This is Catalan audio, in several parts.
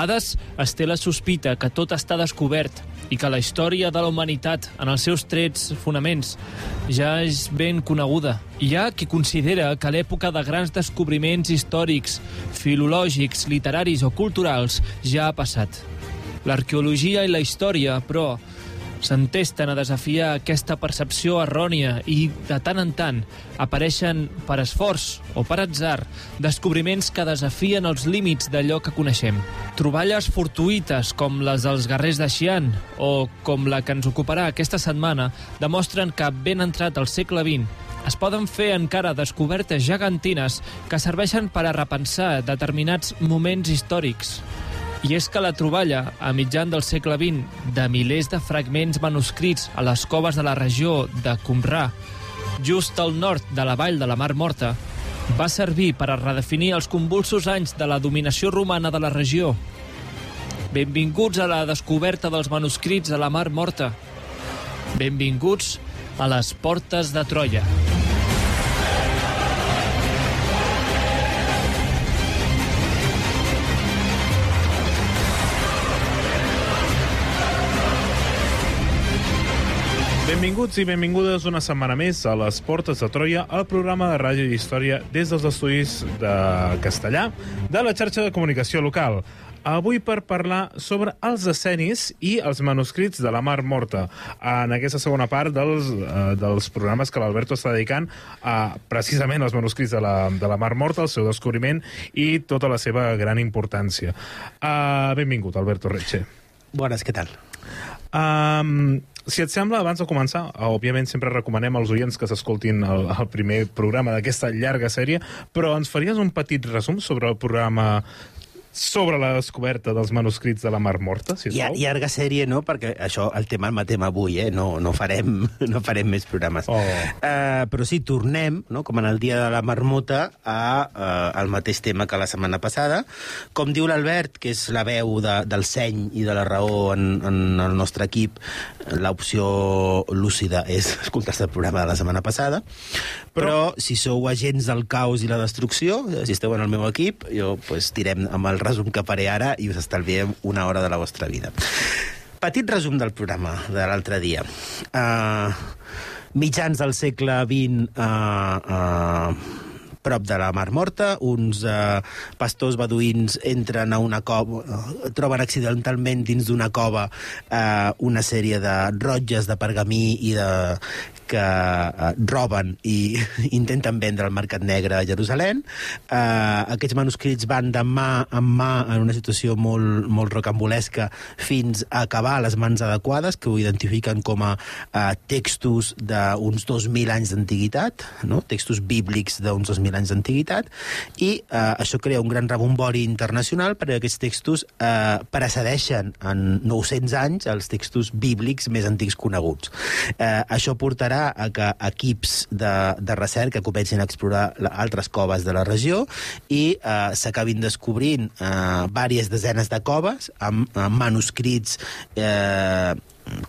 vegades es té la sospita que tot està descobert i que la història de la humanitat, en els seus trets fonaments, ja és ben coneguda. Hi ha qui considera que l'època de grans descobriments històrics, filològics, literaris o culturals ja ha passat. L'arqueologia i la història, però, s'entesten a desafiar aquesta percepció errònia i, de tant en tant, apareixen per esforç o per atzar descobriments que desafien els límits d'allò que coneixem. Troballes fortuïtes com les dels guerrers de Xi'an o com la que ens ocuparà aquesta setmana demostren que, ben entrat al segle XX, es poden fer encara descobertes gegantines que serveixen per a repensar determinats moments històrics. I és que la troballa, a mitjan del segle XX, de milers de fragments manuscrits a les coves de la regió de Qumrà, just al nord de la vall de la Mar Morta, va servir per a redefinir els convulsos anys de la dominació romana de la regió. Benvinguts a la descoberta dels manuscrits a la Mar Morta. Benvinguts a les portes de Troia. Benvinguts i benvingudes una setmana més a les Portes de Troia, el programa de ràdio i història des dels estudis de castellà de la xarxa de comunicació local. Avui per parlar sobre els escenis i els manuscrits de la Mar Morta. En aquesta segona part dels, eh, dels programes que l'Alberto està dedicant a precisament els manuscrits de la, de la Mar Morta, el seu descobriment i tota la seva gran importància. Uh, benvingut, Alberto Reche. Bones, què tal? Um, si et sembla, abans de començar, òbviament sempre recomanem als oients que s'escoltin el, el primer programa d'aquesta llarga sèrie, però ens faries un petit resum sobre el programa sobre la descoberta dels manuscrits de la Mar Morta, si Llar llarga sèrie, no? Perquè això, el tema el matem avui, eh? No, no, farem, no farem més programes. Oh. Uh, però sí, tornem, no? com en el dia de la marmota, a, uh, al mateix tema que la setmana passada. Com diu l'Albert, que és la veu de, del seny i de la raó en, en el nostre equip, l'opció lúcida és escoltar-se el programa de la setmana passada. Però, però si sou agents del caos i la destrucció, si esteu en el meu equip, jo pues, tirem amb el resum que faré ara i us estalviem una hora de la vostra vida. Petit resum del programa de l'altre dia. Uh, mitjans del segle XX... Uh, uh, prop de la Mar Morta, uns eh, pastors beduïns entren a una cova, eh, troben accidentalment dins d'una cova eh, una sèrie de rotlles de pergamí i de que eh, roben i intenten vendre al mercat negre a Jerusalem. Eh, aquests manuscrits van de mà en mà en una situació molt, molt rocambolesca fins a acabar a les mans adequades, que ho identifiquen com a eh, textos d'uns 2.000 anys d'antiguitat, no? textos bíblics d'uns 2.000 anys d'antiguitat, i eh, això crea un gran rebombori internacional perquè aquests textos eh, precedeixen en 900 anys els textos bíblics més antics coneguts. Eh, això portarà a que equips de, de recerca comencin a explorar altres coves de la regió i eh, s'acabin descobrint eh, diverses desenes de coves amb, amb manuscrits eh,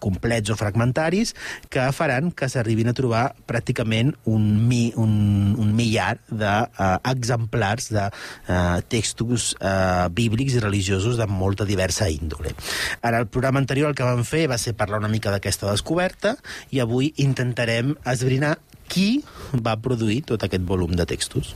complets o fragmentaris que faran que s'arribin a trobar pràcticament un, mi, un, un millar d'exemplars de, uh, de textos uh, bíblics i religiosos de molta diversa índole. Ara, el programa anterior el que vam fer va ser parlar una mica d'aquesta descoberta i avui intentarem esbrinar qui va produir tot aquest volum de textos.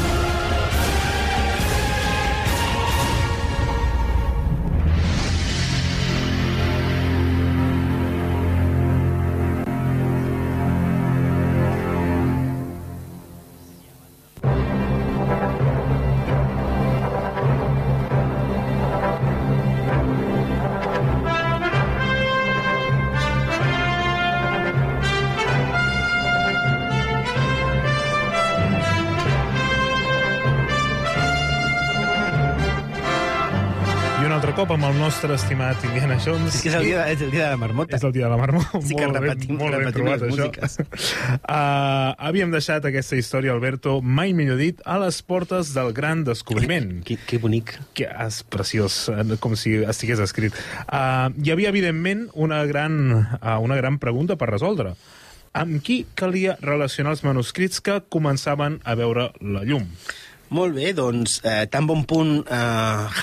amb el nostre estimat Indiana Jones. És que és el dia, és el dia de la marmota. És el dia de la marmó. Sí que repetim- molt ben repetim trobat, les això. músiques. Uh, havíem deixat aquesta història, Alberto, mai millor dit, a les portes del gran descobriment. Que, que bonic. que és preciós, com si estigués escrit. Uh, hi havia, evidentment, una gran, uh, una gran pregunta per resoldre. Amb qui calia relacionar els manuscrits que començaven a veure la llum? Molt bé, doncs, eh, tan bon punt eh,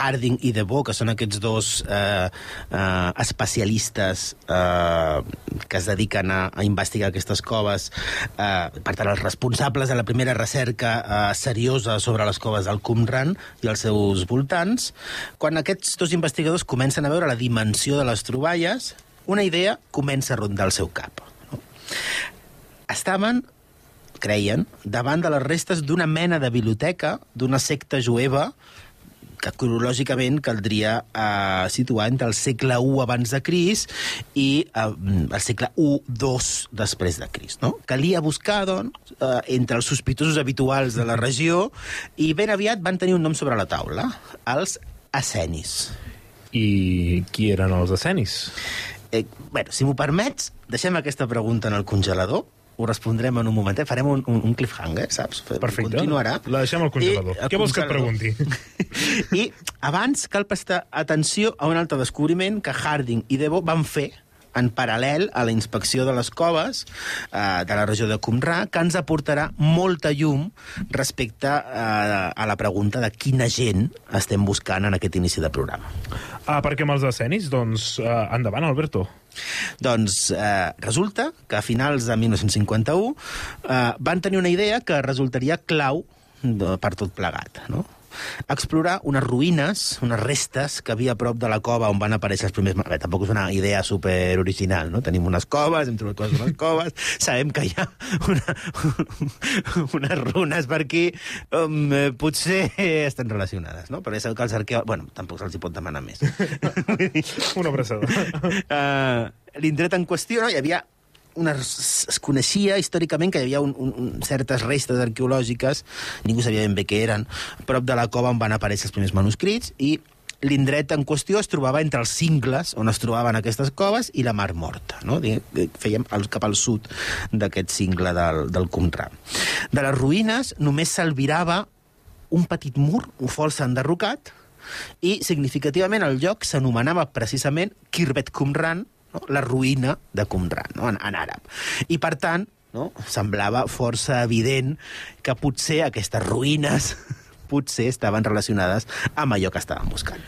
Harding i Debo, que són aquests dos eh, eh, especialistes eh, que es dediquen a, a investigar aquestes coves, eh, per tant, els responsables de la primera recerca eh, seriosa sobre les coves del Qumran i els seus voltants, quan aquests dos investigadors comencen a veure la dimensió de les troballes, una idea comença a rondar el seu cap. No? Estaven creien, davant de les restes d'una mena de biblioteca d'una secta jueva que cronològicament caldria eh, situar entre el segle I abans de Cris i eh, el segle I-II després de Cris. No? Calia buscar, doncs, eh, entre els sospitosos habituals de la regió i ben aviat van tenir un nom sobre la taula, els escenis. I qui eren els escenis? Eh, bueno, si m'ho permets, deixem aquesta pregunta en el congelador, ho respondrem en un momentet, farem un, un, un cliffhanger, saps? Perfecte. Continuarà. La deixem al congelador. I, Què vols que et congelador. I abans cal prestar atenció a un altre descobriment que Harding i Debo van fer en paral·lel a la inspecció de les coves eh, de la regió de Qumrà, que ens aportarà molta llum respecte eh, a la pregunta de quina gent estem buscant en aquest inici de programa. Ah, perquè amb els escenis? Doncs uh, endavant, Alberto. Doncs eh, resulta que a finals de 1951 eh, van tenir una idea que resultaria clau de, per tot plegat, no? Explorar unes ruïnes, unes restes que havia a prop de la cova on van aparèixer els primers... Bé, tampoc és una idea super original, no? Tenim unes coves, hem trobat coses a les coves, sabem que hi ha una, unes runes per aquí, um, eh, potser estan relacionades, no? Però ja sabeu que els arqueòlegs... Bueno, tampoc se'ls hi pot demanar més. Una abraçada. uh, l'indret en qüestió, no? hi havia una, es coneixia històricament que hi havia un, un, un, certes restes arqueològiques, ningú sabia ben bé què eren, prop de la cova on van aparèixer els primers manuscrits, i l'indret en qüestió es trobava entre els cingles on es trobaven aquestes coves i la Mar Morta. No? Fèiem el, cap al sud d'aquest cingle del, del Qumrà. De les ruïnes només s'albirava un petit mur, un força enderrocat, i significativament el lloc s'anomenava precisament Kirbet Qumran, no? la ruïna de Qumran, no? en, en àrab. I, per tant, no? semblava força evident que potser aquestes ruïnes potser estaven relacionades amb allò que estàvem buscant.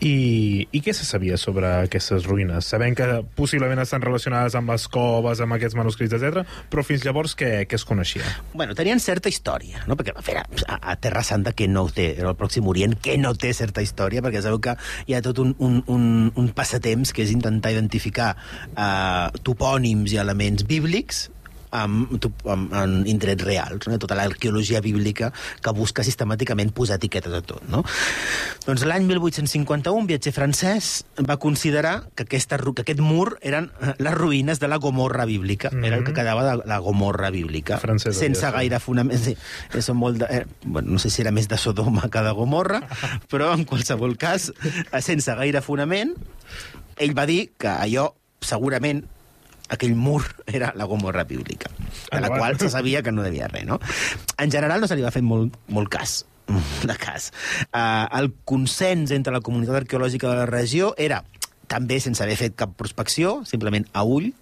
I, I què se sabia sobre aquestes ruïnes? Sabem que possiblement estan relacionades amb les coves, amb aquests manuscrits, etc. però fins llavors què, què es coneixia? Bueno, tenien certa història, no? perquè a, a, a Terra Santa que no té, era el Pròxim Orient, que no té certa història, perquè sabeu que hi ha tot un, un, un, un passatemps que és intentar identificar uh, topònims i elements bíblics amb, amb, amb indrets reals, no? tota l'arqueologia bíblica que busca sistemàticament posar etiquetes a tot. No? Doncs l'any 1851 un viatger francès va considerar que, aquesta, que aquest mur eren les ruïnes de la Gomorra bíblica, mm -hmm. era el que quedava de la Gomorra bíblica, Francesa, sense ja gaire fonament. Sí, són molt de, eh, bueno, no sé si era més de Sodoma que de Gomorra, però en qualsevol cas, eh, sense gaire fonament, ell va dir que allò segurament aquell mur era la Gomorra bíblica, de la qual se sabia que no devia res, no? En general no se li va fer molt, molt cas de cas. Uh, el consens entre la comunitat arqueològica de la regió era també sense haver fet cap prospecció, simplement a ull,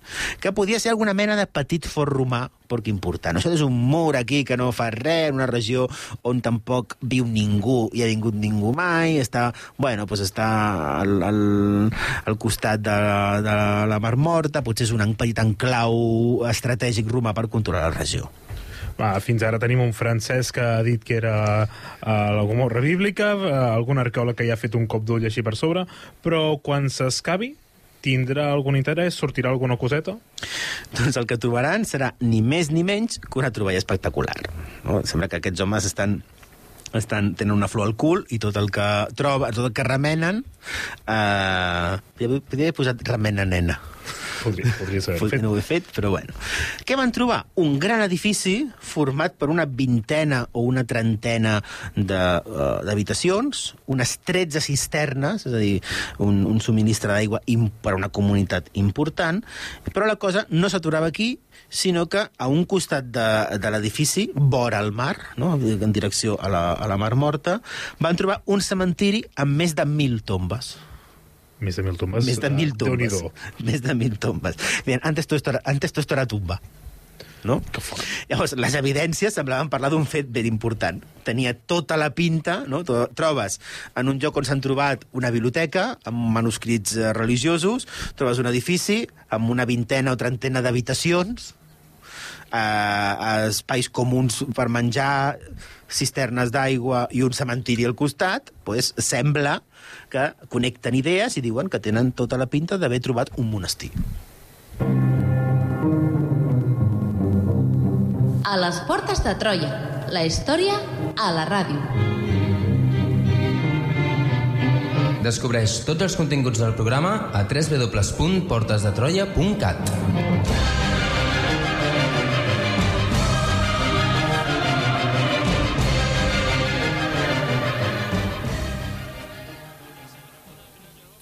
que podia ser alguna mena de petit fort romà poc important. Això és un mur aquí que no fa res, en una regió on tampoc viu ningú i ha vingut ningú mai, està, bueno, doncs està al, al, al costat de, de la Mar Morta, potser és un petit enclau estratègic romà per controlar la regió. Va, fins ara tenim un francès que ha dit que era uh, la Gomorra bíblica, uh, algun arqueòleg que ja ha fet un cop d'ull així per sobre, però quan s'escavi tindrà algun interès? Sortirà alguna coseta? Doncs el que trobaran serà ni més ni menys que una troballa espectacular. No? Sembla que aquests homes estan estan, tenen una flor al cul i tot el que troba, tot el que remenen eh, podria, haver posat remena nena Podria, podria ser Podria no ho he fet, però bueno. Què van trobar? Un gran edifici format per una vintena o una trentena de, uh, d'habitacions, unes 13 cisternes, és a dir, un, un subministre d'aigua per a una comunitat important, però la cosa no s'aturava aquí, sinó que a un costat de, de l'edifici, vora el mar, no? en direcció a la, a la Mar Morta, van trobar un cementiri amb més de mil tombes. Més de mil tombes. Més de mil eh, tombes. Més de mil tombes. Bien, antes todo esto era, antes todo esto era tumba. No? Que fort. Llavors, les evidències semblaven parlar d'un fet ben important. Tenia tota la pinta, no? Trobes en un lloc on s'han trobat una biblioteca amb manuscrits eh, religiosos, trobes un edifici amb una vintena o trentena d'habitacions, eh, espais comuns per menjar, cisternes d'aigua i un cementiri al costat, pues, sembla que connecten idees i diuen que tenen tota la pinta d'haver trobat un monestir. A les portes de Troia. La història a la ràdio. Descobreix tots els continguts del programa a www.portesdetroia.cat.「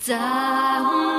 在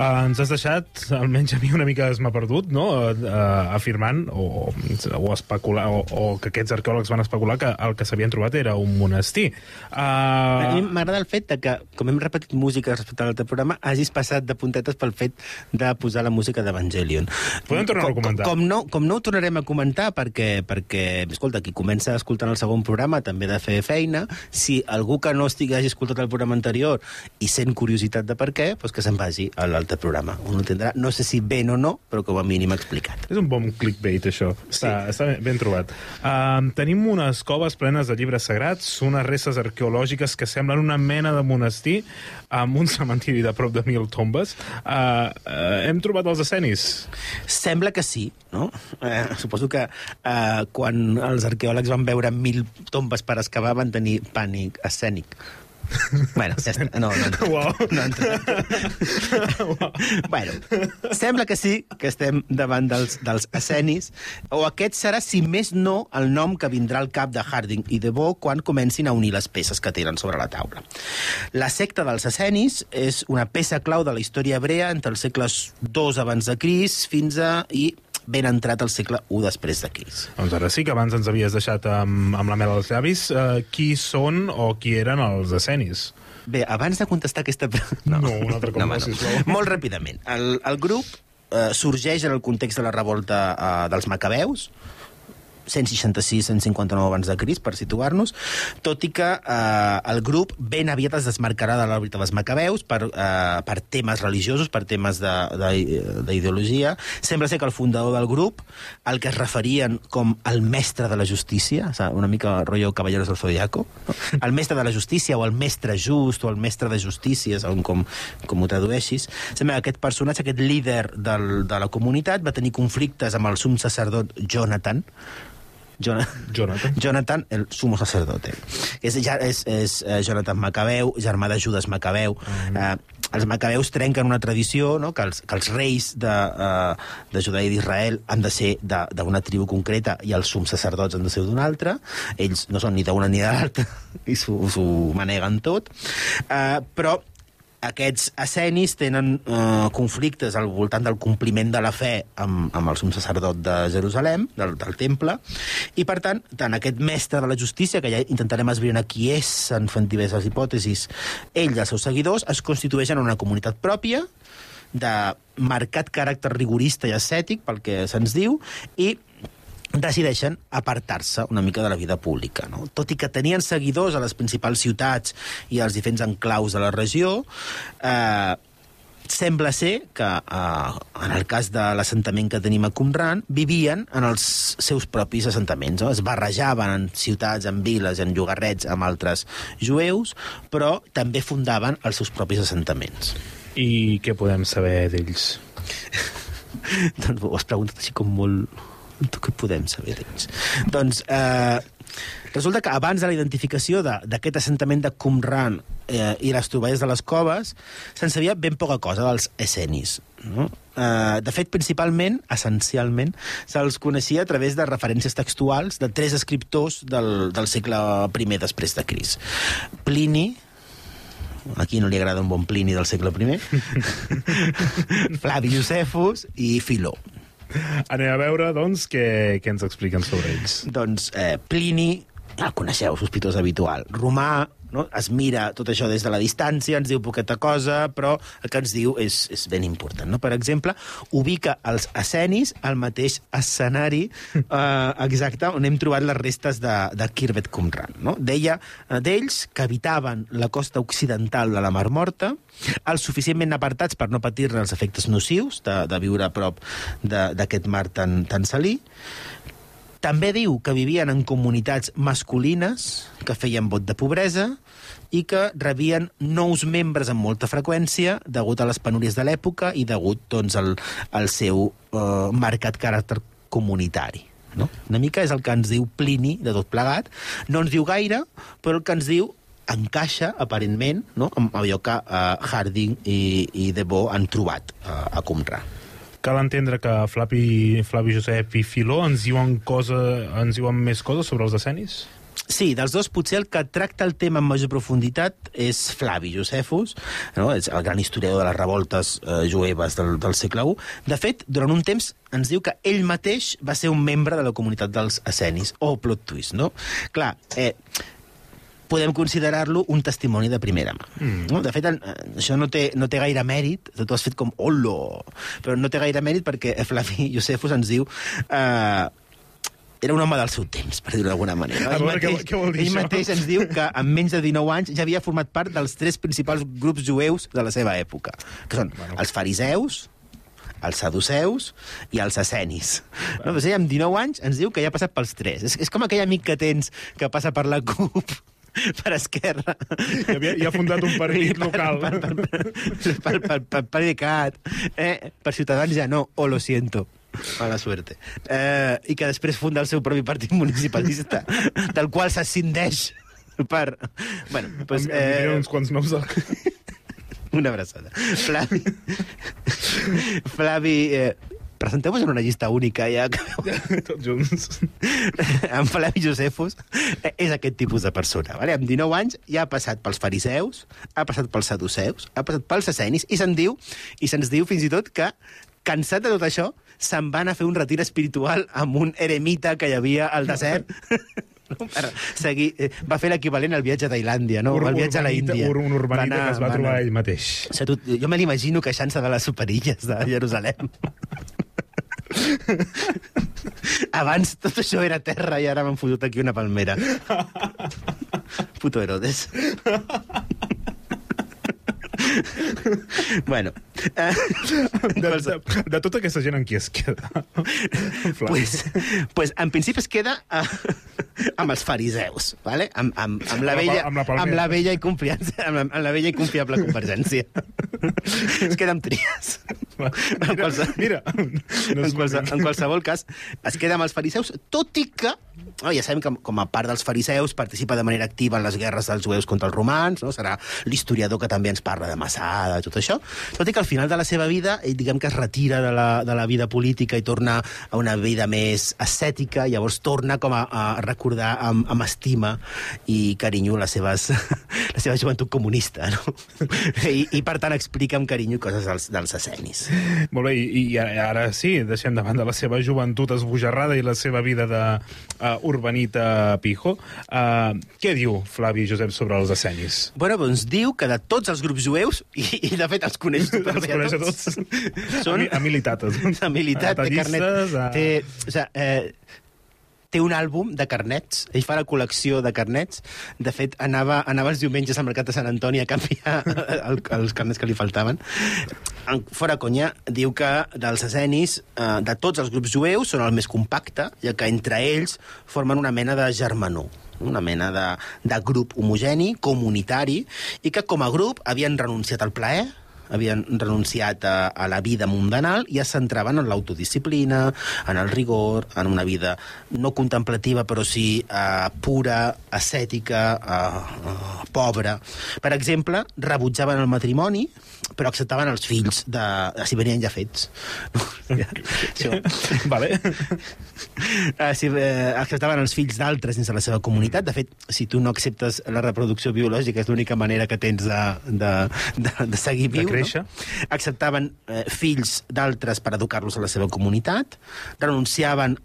Uh, ens has deixat, almenys a mi una mica es m'ha perdut, no? Uh, uh, afirmant o, o especular, o, o que aquests arqueòlegs van especular que el que s'havien trobat era un monestir. A mi Uh, m'agrada el fet de que, com hem repetit música respecte a l'altre programa, hagis passat de puntetes pel fet de posar la música d'Evangelion. Podem tornar-ho a Com- comentar. Com, no, com no ho tornarem a comentar, perquè, perquè, escolta, qui comença escoltant el segon programa també ha de fer feina. Si algú que no estigui hagi escoltat el programa anterior i sent curiositat de per què, doncs que se'n vagi a l'altre programa. Un ho tindrà, no sé si ben o no, però com a mínim explicat. és un bon clickbait, això. Està, està ben, ben trobat. Uh, tenim unes coves plenes de llibres sagrats, unes restes arqueològiques que semblen una mena de monestir, amb un cementiri de prop de mil tombes. Uh, uh, hem trobat els escenis. Sembla que sí, no? Eh, suposo que eh, quan els arqueòlegs van veure mil tombes per excavar van tenir pànic escènic. Bueno, ja està. No, no, no. Uau. no entra. bueno, sembla que sí, que estem davant dels, dels escenis, o aquest serà, si més no, el nom que vindrà al cap de Harding i de Bo quan comencin a unir les peces que tenen sobre la taula. La secta dels escenis és una peça clau de la història hebrea entre els segles II abans de Cris fins a... i ben entrat al segle I després de Cris. Doncs ara sí que abans ens havies deixat amb, amb la mel als llavis. Uh, qui són o qui eren els escenis? Bé, abans de contestar aquesta... pre- No, un altre cop, no, sisplau. Molt ràpidament. El, el grup eh, sorgeix en el context de la revolta eh, dels macabeus, 166-159 abans de Cris, per situar-nos, tot i que eh, el grup ben aviat es desmarcarà de l'òrbita dels macabeus per, eh, per temes religiosos, per temes de- de- d'ideologia. Sembla ser que el fundador del grup, el que es referien com el mestre de la justícia, o sigui, una mica rotllo Caballeros del Zodiaco, no? el mestre de la justícia o el mestre just o el mestre de justícia, segons com, com ho tradueixis, sembla que aquest personatge, aquest líder del, de la comunitat, va tenir conflictes amb el sum sacerdot Jonathan, Jona- Jonathan. Jonathan, el sumo sacerdote. És, ja, és, és eh, Jonathan Macabeu, germà de Judas Macabeu. Mm. Eh, els macabeus trenquen una tradició no? que, els, que els reis de, uh, de Judea i d'Israel han de ser d'una tribu concreta i els sums sacerdots han de ser d'una altra. Ells no són ni d'una ni de l'altra i s'ho maneguen tot. Uh, però aquests escenis tenen eh, conflictes al voltant del compliment de la fe amb, amb el sum sacerdot de Jerusalem, del, del temple, i per tant, tant aquest mestre de la justícia, que ja intentarem esbrinar qui és, en fent diverses hipòtesis, ell i els seus seguidors es constitueixen en una comunitat pròpia, de marcat caràcter rigorista i ascètic, pel que se'ns diu, i decideixen apartar-se una mica de la vida pública. No? Tot i que tenien seguidors a les principals ciutats i als diferents enclaus de la regió, eh, sembla ser que, eh, en el cas de l'assentament que tenim a Qumran, vivien en els seus propis assentaments. No? Es barrejaven en ciutats, en viles, en llogarrets amb altres jueus, però també fundaven els seus propis assentaments. I què podem saber d'ells? doncs ho has preguntat així com molt... Què podem saber d'ells? doncs eh, resulta que abans de la identificació de- d'aquest assentament de Qumran eh, i les troballes de les coves, se'n sabia ben poca cosa dels essenis. No? Eh, de fet, principalment, essencialment, se'ls coneixia a través de referències textuals de tres escriptors del, del segle I després de Cris. Plini, aquí no li agrada un bon Plini del segle I, Flavi Josefus i Filó. Anem a veure, doncs, què, què ens expliquen sobre ells. Doncs eh, Plini, el coneixeu, sospitós habitual. Romà, no? es mira tot això des de la distància, ens diu poqueta cosa, però el que ens diu és, és ben important. No? Per exemple, ubica els escenis al mateix escenari eh, exacte on hem trobat les restes de, de Kirbet Qumran. No? Deia eh, d'ells que habitaven la costa occidental de la Mar Morta, els suficientment apartats per no patir-ne els efectes nocius de, de viure a prop de- d'aquest mar tan, tan salí, també diu que vivien en comunitats masculines que feien vot de pobresa i que rebien nous membres amb molta freqüència degut a les penúries de l'època i degut doncs, al, al seu eh, marcat caràcter comunitari. No? Una mica és el que ens diu Plini de tot plegat. No ens diu gaire, però el que ens diu encaixa, aparentment, no? amb allò que eh, Harding i, i Debò han trobat eh, a Qumran. Cal entendre que Flavi, Flavi Josep i Filó ens diuen, cosa, ens diuen més coses sobre els escenis? Sí, dels dos potser el que tracta el tema amb major profunditat és Flavi Josefus, no? és el gran historiador de les revoltes eh, jueves del, del segle I. De fet, durant un temps ens diu que ell mateix va ser un membre de la comunitat dels escenis. Oh, plot twist, no? Clar, eh, podem considerar-lo un testimoni de primera mà. Mm. No? De fet, en- això no té, no té gaire mèrit, tu has fet com holo, però no té gaire mèrit perquè Flavi Josefus ens diu eh, era un home del seu temps, per dir-ho d'alguna manera. Ell veure, què- mateix, què vol dir ell això? mateix ens diu que en menys de 19 anys ja havia format part dels tres principals grups jueus de la seva època, que són bueno. els fariseus, els saduceus i els escenis. No, doncs ell amb 19 anys ens diu que ja ha passat pels tres. És, és com aquell amic que tens que passa per la CUP per Esquerra. I havia- i ha fundat un partit I local. Per, per, per, per, per, per, per PDeCAT. Eh? Per Ciutadans ja no, o lo siento. Mala suerte. Eh, I que després funda el seu propi partit municipalista, del qual s'ascindeix per... Bueno, pues, Em- em eh, uns quants noms de... una abraçada. Flavi... Flavi... Eh, Presenteu-vos en una llista única, ja Tots junts. en Flavi Josefus eh, és aquest tipus de persona. Vale? Amb 19 anys ja ha passat pels fariseus, ha passat pels saduceus, ha passat pels escenis, i se'n diu, i se'ns diu fins i tot que, cansat de tot això, se'n van a fer un retir espiritual amb un eremita que hi havia al desert. Per seguir, eh, va fer l'equivalent al viatge a Tailàndia, no? Ur- el viatge a la Índia. ur- Un urbanita anar- que es va, va trobar anar- ell mateix. o sigui, tu, jo me l'imagino queixant-se de les superilles de Jerusalem. Abans tot això era terra i ara m'han fotut aquí una palmera. Puto Herodes. bueno. Eh, De, de, de tota aquesta gent en qui es queda? Pues, pues en principi es queda uh, amb els fariseus, ¿vale? amb, amb, amb, la Amb la vella, amb la amb la vella i confiança, amb la, amb la vella i confiable convergència. es queda amb tries. en, qualsevol, Mira, no en, qualse, en qualsevol cas, es queda amb els fariseus, tot i que, no, ja sabem que com a part dels fariseus participa de manera activa en les guerres dels jueus contra els romans, no? serà l'historiador que també ens parla de Massada i tot això, tot i que al final de la seva vida, ell diguem que es retira de la, de la vida política i torna a una vida més ascètica, llavors torna com a, a recordar amb, amb estima i carinyo les seves, la seva joventut comunista, no? I, I per tant explica amb carinyo coses dels, dels escenis. Molt bé, i, i ara sí, deixem davant de la seva joventut esbojarrada i la seva vida de uh, urbanita pijo. Uh, què diu Flavi Josep sobre els escenis? Bueno, doncs diu que de tots els grups jueus, i, i de fet els coneix Els superbé coneix a tots. són A, mi- a militates. de militat, té carnet... A- Té, o sigui, eh, té un àlbum de carnets. Ell fa la col·lecció de carnets. De fet, anava, anava els diumenges al mercat de Sant Antoni a canviar el, els carnets que li faltaven. En- Fora conya, diu que dels escenis, eh, de tots els grups jueus, són el més compacte, ja que entre ells formen una mena de germanor una mena de, de grup homogeni, comunitari, i que com a grup havien renunciat al plaer, havien renunciat a, a la vida mundanal i es centraven en l'autodisciplina, en el rigor, en una vida no contemplativa, però sí eh, pura, ascètica, eh, eh, pobra. Per exemple, rebutjaven el matrimoni, però acceptaven els fills de... si venien ja fets. Això. Vale. Uh, si, uh, acceptaven els fills d'altres dins de la seva comunitat. De fet, si tu no acceptes la reproducció biològica, és l'única manera que tens de, de, de, de seguir De viu. Créixer. Acceptaven uh, fills d'altres per educar-los a la seva comunitat, renunciaven...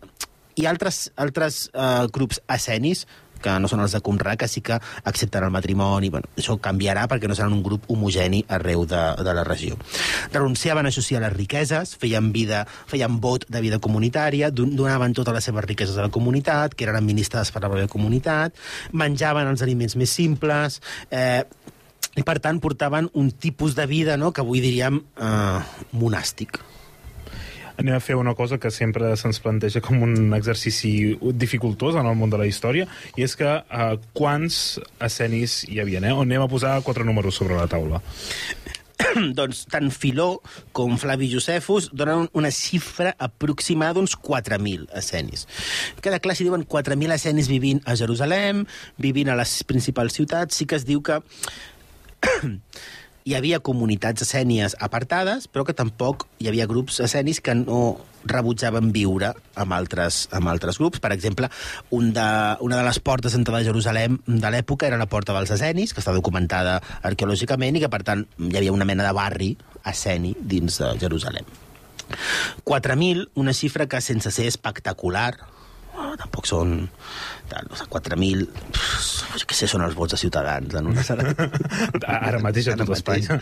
I altres, altres uh, grups escenis que no són els de Conrà, que sí que accepten el matrimoni. Bueno, això canviarà perquè no seran un grup homogeni arreu de, de la regió. Renunciaven, això sí, a les riqueses, feien, vida, feien vot de vida comunitària, don- donaven totes les seves riqueses a la comunitat, que eren administrades per la pròpia comunitat, menjaven els aliments més simples, eh, i per tant portaven un tipus de vida no, que avui diríem eh, monàstic. Anem a fer una cosa que sempre se'ns planteja com un exercici dificultós en el món de la història, i és que uh, quants escenis hi havia, eh? On anem a posar quatre números sobre la taula. doncs tant Filó com Flavi Josefus donen una xifra aproximada d'uns 4.000 escenis. Queda clar si diuen 4.000 escenis vivint a Jerusalem, vivint a les principals ciutats, sí que es diu que hi havia comunitats escènies apartades, però que tampoc hi havia grups escenis que no rebutjaven viure amb altres, amb altres grups. Per exemple, un de, una de les portes d'entrada a Jerusalem de l'època era la Porta dels Escenis, que està documentada arqueològicament i que, per tant, hi havia una mena de barri esceni dins de Jerusalem. 4.000, una xifra que, sense ser espectacular, tampoc són... Tal, no sé, 4.000... pff, Jo què sé, són els vots de Ciutadans. En una sala. Ara mateix a tot Espanya.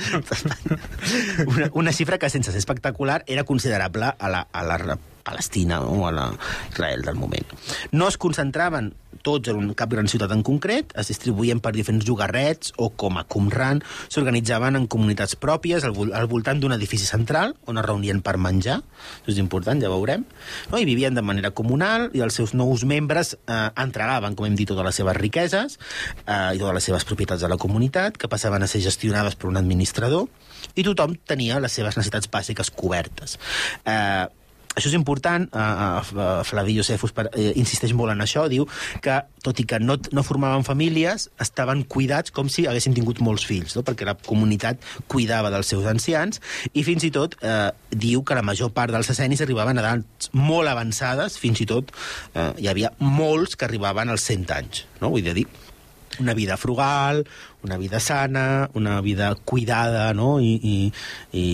Una, una xifra que, sense ser espectacular, era considerable a la, a la Palestina o a la Israel del moment. No es concentraven tots en cap gran ciutat en concret, es distribuïen per diferents llogarrets o com a Qumran, s'organitzaven en comunitats pròpies al, al voltant d'un edifici central on es reunien per menjar, això és important, ja veurem, no? i vivien de manera comunal i els seus nous membres eh, entregaven, com hem dit, totes les seves riqueses eh, i totes les seves propietats a la comunitat, que passaven a ser gestionades per un administrador, i tothom tenia les seves necessitats bàsiques cobertes. Eh, això és important, eh, eh, Flavi Josefus eh, insisteix molt en això, diu que, tot i que no, no formaven famílies, estaven cuidats com si haguessin tingut molts fills, no? perquè la comunitat cuidava dels seus ancians, i fins i tot eh, diu que la major part dels escenis arribaven a edats molt avançades, fins i tot eh, hi havia molts que arribaven als 100 anys, no? vull dir, una vida frugal, una vida sana, una vida cuidada no? i, i, i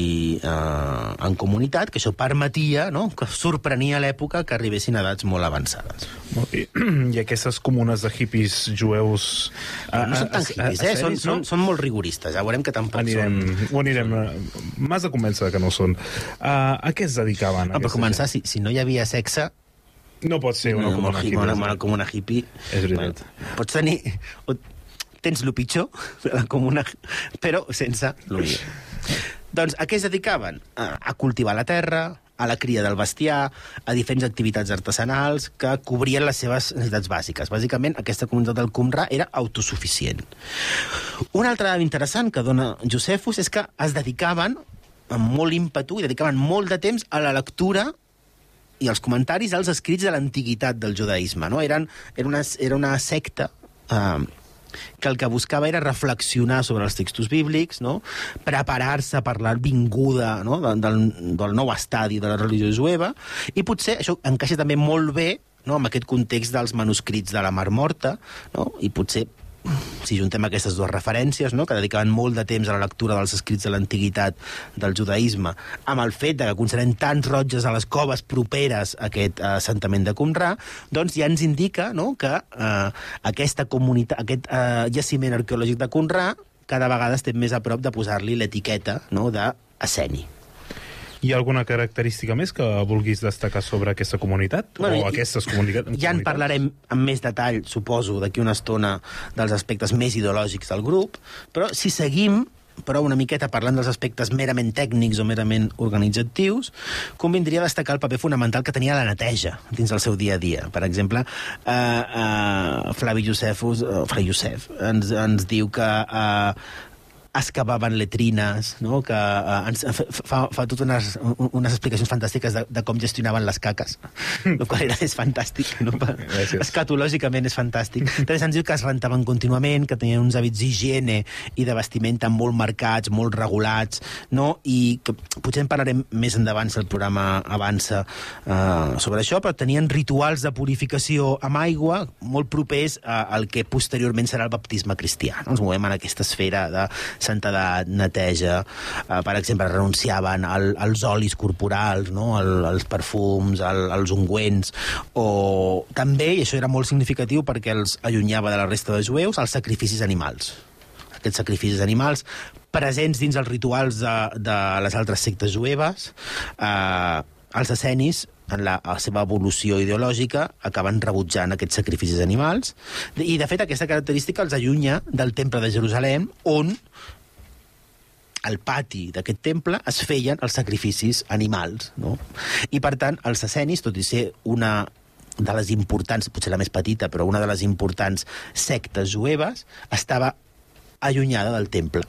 eh, en comunitat, que això permetia, no? que sorprenia a l'època que arribessin a edats molt avançades. Bé. I aquestes comunes de hippies jueus... no són tan hippies, eh? Són, són, són molt rigoristes, ja veurem que tampoc Anirem, són... ho anirem... eh, M'has de convèncer que no són. Uh, a què es dedicaven? No, per començar, si, si no hi havia sexe, No pot ser una no, comuna una, hippie. una, una comuna hippie... És veritat. Pots tenir... Tens el pitjor de la comuna, però sense el millor. Doncs a què es dedicaven? A, a cultivar la terra, a la cria del bestiar, a diferents activitats artesanals que cobrien les seves necessitats bàsiques. Bàsicament, aquesta comunitat del Qumrà era autosuficient. Una altra dada interessant que dona Josefus és que es dedicaven amb molt ímpetu i dedicaven molt de temps a la lectura i els comentaris als escrits de l'antiguitat del judaïsme. No? Eren, era, una, era una secta eh, que el que buscava era reflexionar sobre els textos bíblics, no? preparar-se per la vinguda no? de, del, del nou estadi de la religió jueva, i potser això encaixa també molt bé no? amb aquest context dels manuscrits de la Mar Morta, no? i potser si juntem aquestes dues referències, no? que dedicaven molt de temps a la lectura dels escrits de l'antiguitat del judaïsme, amb el fet de que conservem tants rotlles a les coves properes a aquest eh, assentament de Qumrà, doncs ja ens indica no? que eh, aquesta comunitat, aquest eh, jaciment arqueològic de Qumrà cada vegada estem més a prop de posar-li l'etiqueta no? de Esseni. Hi ha alguna característica més que vulguis destacar sobre aquesta comunitat? Bueno, o i- aquestes comunica Ja en comunitats? parlarem amb més detall, suposo, d'aquí una estona dels aspectes més ideològics del grup, però si seguim però una miqueta parlant dels aspectes merament tècnics o merament organitzatius, convindria destacar el paper fonamental que tenia la neteja dins del seu dia a dia. Per exemple, eh, eh, Flavi Youssef, uh, Flavi Youssef ens, ens diu que eh, excavaven letrines, no? que uh, ens, fa, fa, fa totes unes, unes explicacions fantàstiques de, de com gestionaven les caques, el qual era, és fantàstic. No? Gràcies. Escatològicament és fantàstic. També se'ns diu que es rentaven contínuament, que tenien uns hàbits d'higiene i de vestimenta molt marcats, molt regulats, no? i que potser en parlarem més endavant si el programa avança uh, sobre això, però tenien rituals de purificació amb aigua molt propers a, al que posteriorment serà el baptisme cristià. No? Ens movem en aquesta esfera de santedat, neteja, uh, per exemple, renunciaven al, als olis corporals, no? al, als perfums, al, als ungüents, o també, i això era molt significatiu perquè els allunyava de la resta de jueus, els sacrificis animals aquests sacrificis animals presents dins els rituals de, de les altres sectes jueves, eh, els escenis en la, la seva evolució ideològica, acaben rebutjant aquests sacrificis animals. I, de fet, aquesta característica els allunya del temple de Jerusalem, on al pati d'aquest temple es feien els sacrificis animals, no? I, per tant, els escenis, tot i ser una de les importants, potser la més petita, però una de les importants sectes jueves, estava allunyada del temple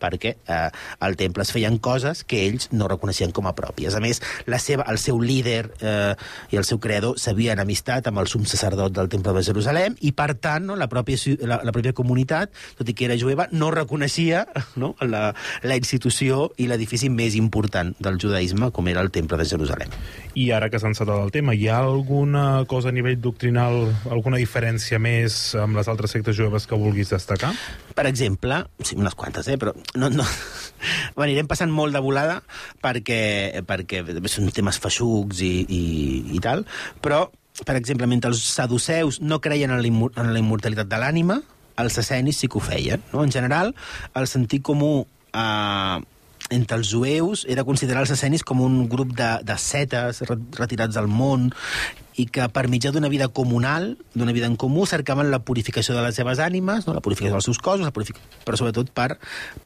perquè eh, al temple es feien coses que ells no reconeixien com a pròpies. A més, la seva, el seu líder eh, i el seu creador s'havien amistat amb el sum sacerdot del temple de Jerusalem i, per tant, no, la, pròpia, la, la pròpia comunitat, tot i que era jueva, no reconeixia no, la, la institució i l'edifici més important del judaïsme, com era el temple de Jerusalem. I ara que s'ha encetat el tema, hi ha alguna cosa a nivell doctrinal, alguna diferència més amb les altres sectes jueves que vulguis destacar? Per exemple, sí, unes quantes, eh, però no, no... Anirem passant molt de volada perquè, perquè són temes feixucs i, i, i tal, però, per exemple, mentre els saduceus no creien en la, immo- en la immortalitat de l'ànima, els escenis sí que ho feien. No? En general, el sentit comú eh, entre els jueus era considerar els escenis com un grup de, de setes re- retirats del món i que per mitjà d'una vida comunal, d'una vida en comú, cercaven la purificació de les seves ànimes, no? la purificació dels seus cossos, la purific... però sobretot per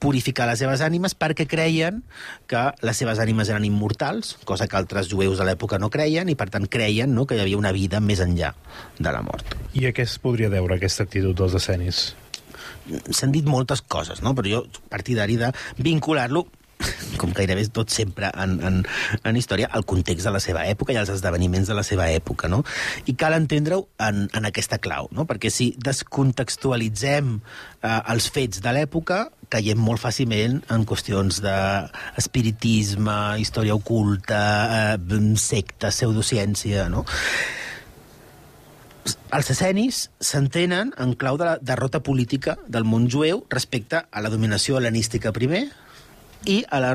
purificar les seves ànimes perquè creien que les seves ànimes eren immortals, cosa que altres jueus de l'època no creien, i per tant creien no? que hi havia una vida més enllà de la mort. I a què es podria deure aquesta actitud dels escenis? s'han dit moltes coses, no? però jo partidari de vincular-lo com gairebé tot sempre en, en, en història, al context de la seva època i als esdeveniments de la seva època, no? I cal entendre-ho en, en aquesta clau, no? Perquè si descontextualitzem eh, els fets de l'època, caiem molt fàcilment en qüestions d'espiritisme, història oculta, eh, secta, pseudociència, no? els escenis s'entenen en clau de la derrota política del món jueu respecte a la dominació hel·lenística primer i a la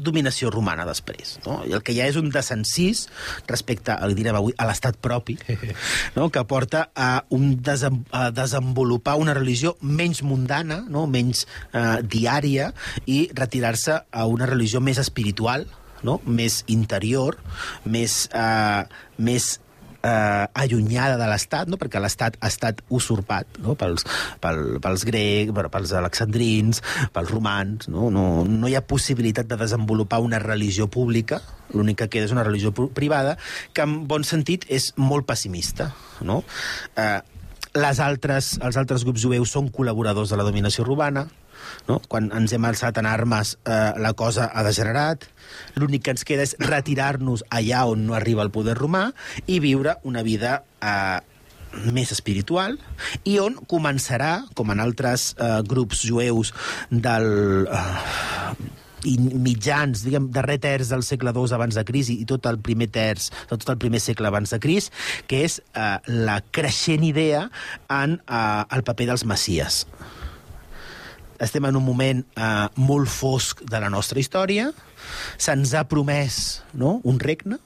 dominació romana després. No? I el que ja és un desencís respecte, el direm avui, a l'estat propi, no? que porta a, un desem a desenvolupar una religió menys mundana, no? menys eh, diària, i retirar-se a una religió més espiritual, no? més interior, més, eh, més eh, allunyada de l'Estat, no? perquè l'Estat ha estat usurpat no? pels, pel, pels grecs, pels alexandrins, pels romans. No? No, no hi ha possibilitat de desenvolupar una religió pública, l'únic que queda és una religió privada, que en bon sentit és molt pessimista. No? Eh, les altres, els altres grups jueus són col·laboradors de la dominació romana, no? quan ens hem alçat en armes eh, la cosa ha degenerat, l'únic que ens queda és retirar-nos allà on no arriba el poder romà i viure una vida eh, més espiritual i on començarà, com en altres eh, grups jueus del... Eh, i mitjans, diguem, darrer terç del segle II abans de Cris i tot el primer terç, tot el primer segle abans de Cris, que és eh, la creixent idea en eh, el paper dels messies estem en un moment eh, molt fosc de la nostra història, se'ns ha promès no? un regne,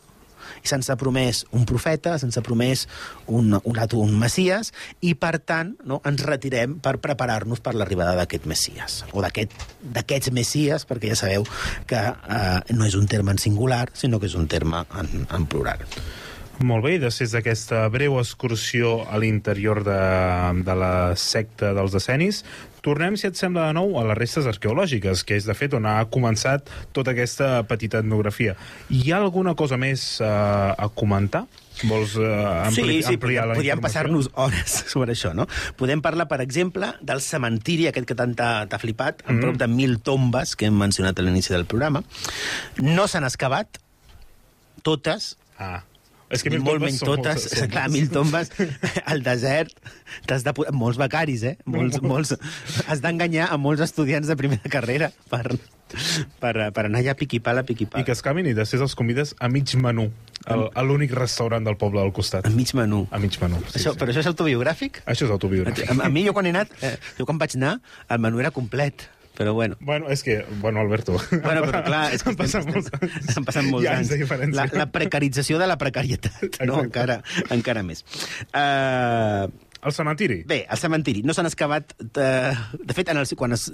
i se'ns ha promès un profeta, se'ns ha promès un, un, un Messias, i per tant no, ens retirem per preparar-nos per l'arribada d'aquest Messias, o d'aquest- d'aquests Messies, perquè ja sabeu que eh, no és un terme en singular, sinó que és un terme en, en plural. Molt bé, i després d'aquesta breu excursió a l'interior de, de la secta dels Escenis, tornem, si et sembla, de nou a les restes arqueològiques, que és, de fet, on ha començat tota aquesta petita etnografia. Hi ha alguna cosa més uh, a comentar? Vols uh, ampli sí, sí, ampliar la podríem passar-nos hores sobre això, no? Podem parlar, per exemple, del cementiri, aquest que tant t'ha t'ha flipat, amb Mm. prop de mil tombes, que hem mencionat a l'inici del programa. No s'han excavat, totes, Ah. És que mil molt menys són totes, moltes, són clar, mil tombes al desert, t'has de... molts becaris, eh? Molts, molts, has d'enganyar a molts estudiants de primera carrera per, per, per anar allà a piqui-pala, I piqui-pala. que es canvin i després els convides a mig menú, al- a l'únic restaurant del poble del costat. A mig menú. A mig menú, sí, això, sí. Però això és autobiogràfic? Això és autobiogràfic. A, a mi, jo quan he anat, eh, jo quan vaig anar, el menú era complet, però bueno. Bueno, és que... Bueno, Alberto... Bueno, però clar, és que han passat molts anys. han passat molts anys. diferència. La, la precarització de la precarietat, no? Encara, encara més. Uh, El cementiri? Bé, al cementiri. No s'han excavat... Eh, de fet, en el, quan es,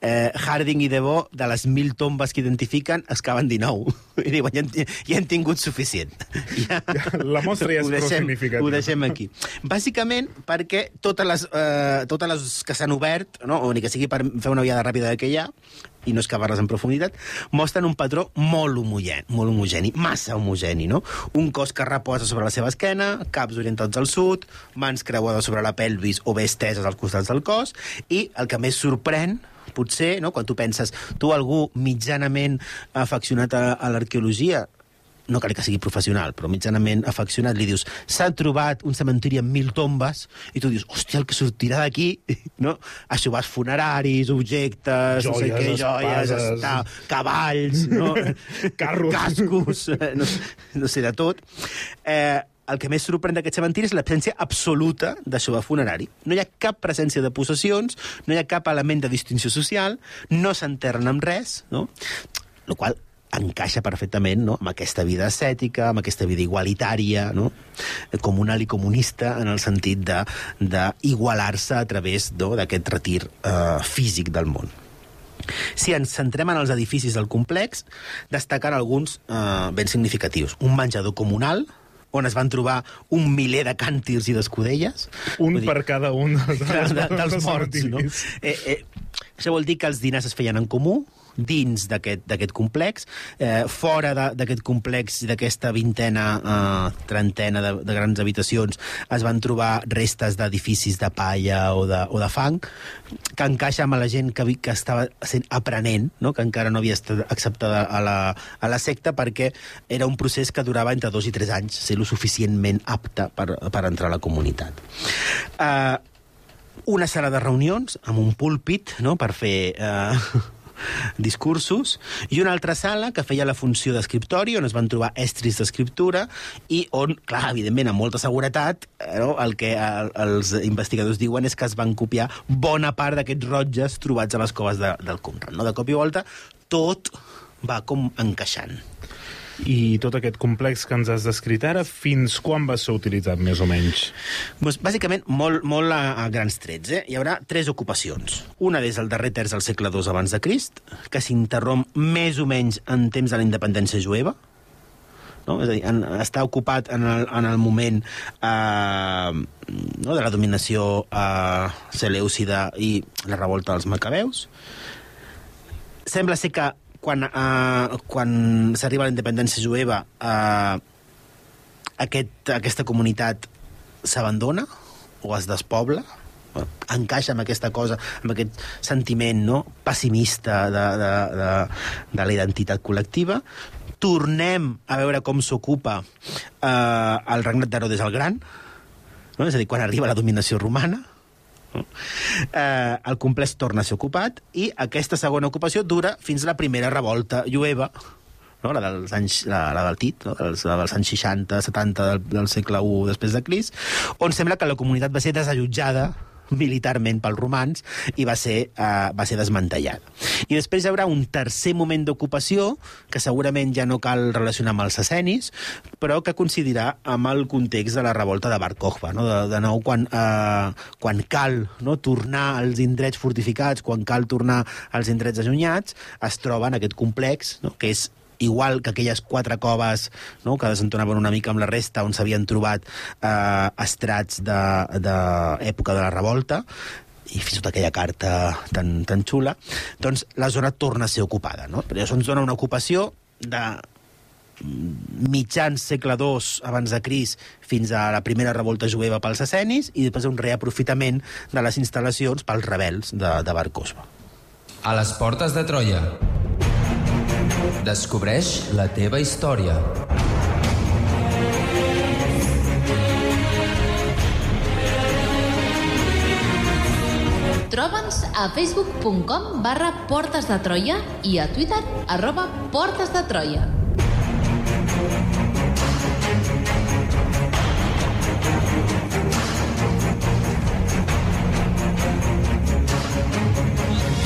eh, Harding i Debo, de les mil tombes que identifiquen, excaven 19. I diuen, ja, ja han tingut suficient. Ja, La mostra ja és prou significativa. Ho deixem aquí. Bàsicament perquè totes les, eh, totes les que s'han obert, no? o ni que sigui per fer una viada ràpida de hi ha, i no excavar-les en profunditat, mostren un patró molt homogeni, molt homogeni, massa homogeni, no? Un cos que reposa sobre la seva esquena, caps orientats al sud, mans creuades sobre la pelvis o bé esteses als costats del cos, i el que més sorprèn potser, no, quan tu penses, tu algú mitjanament afeccionat a, a l'arqueologia, no cal que sigui professional, però mitjanament afeccionat, li dius, s'ha trobat un cementiri amb mil tombes, i tu dius, hòstia, el que sortirà d'aquí, no? Aixovars funeraris, objectes, no sé Joies, què, joies, està, cavalls, no? Carros. cascos, eh, no, no sé, de tot. Eh, el que més sorprèn d'aquest cementiri és l'absència absoluta d'això funerari. No hi ha cap presència de possessions, no hi ha cap element de distinció social, no s'enterren amb res, no? Lo qual encaixa perfectament no? amb aquesta vida ascètica, amb aquesta vida igualitària, no? comunal i comunista, en el sentit d'igualar-se a través no? d'aquest retir eh, físic del món. Si ens centrem en els edificis del complex, destaquen alguns eh, ben significatius. Un menjador comunal, on es van trobar un miler de càntirs i d'escudelles. Un dir, per cada un dels, de, de, dels dels morts, no? Eh, eh, això vol dir que els dinars es feien en comú, dins d'aquest complex. Eh, fora d'aquest complex d'aquesta vintena, eh, trentena de, de grans habitacions es van trobar restes d'edificis de palla o de, o de fang, que encaixa amb la gent que, que estava sent aprenent, no? que encara no havia estat acceptada a la, a la secta, perquè era un procés que durava entre dos i tres anys, ser lo suficientment apte per, per entrar a la comunitat. Eh, una sala de reunions amb un púlpit no? per fer eh, discursos i una altra sala que feia la funció d'escriptori on es van trobar estris d'escriptura i on, clar, evidentment, amb molta seguretat eh, no? el que el, els investigadors diuen és que es van copiar bona part d'aquests rotlles trobats a les coves de, del Qumran. No? De cop i volta, tot va com encaixant. I tot aquest complex que ens has descrit ara, fins quan va ser utilitzat, més o menys? Pues, bàsicament, molt, molt a, a grans trets. Eh? Hi haurà tres ocupacions. Una des del darrer terç del segle II abans de Crist, que s'interromp més o menys en temps de la independència jueva, no? És a dir, en, està ocupat en el, en el moment eh, no? de la dominació eh, selèucida i la revolta dels macabeus. Sembla ser que quan, eh, quan s'arriba a la independència jueva eh, aquest, aquesta comunitat s'abandona o es despobla encaixa amb aquesta cosa, amb aquest sentiment no? pessimista de, de, de, de la identitat col·lectiva. Tornem a veure com s'ocupa eh, el regnat d'Herodes el Gran, no? és a dir, quan arriba la dominació romana, eh, el complex torna a ser ocupat i aquesta segona ocupació dura fins a la primera revolta jueva no? la, dels anys, la, la del Tit, no? dels, la dels anys 60, 70 del, del segle I després de Crist, on sembla que la comunitat va ser desallotjada militarment pels romans i va ser, uh, va ser desmantellada. I després hi haurà un tercer moment d'ocupació, que segurament ja no cal relacionar amb els escenis, però que coincidirà amb el context de la revolta de Bar Kokhba, no? de, de nou quan, uh, quan cal no? tornar als indrets fortificats, quan cal tornar als indrets allunyats, es troba en aquest complex, no? que és igual que aquelles quatre coves no, que desentonaven una mica amb la resta on s'havien trobat eh, estrats d'època de, de, de la revolta i fins i tot aquella carta tan, tan xula, doncs la zona torna a ser ocupada. No? Però això ens dona una ocupació de mitjans segle II abans de Cris fins a la primera revolta jueva pels escenis i després un reaprofitament de les instal·lacions pels rebels de, de Bar Kokhba. A les portes de Troia. Descobreix la teva història. Troba'ns a facebook.com barra Portes de Troia i a Twitter arroba Portes de Troia.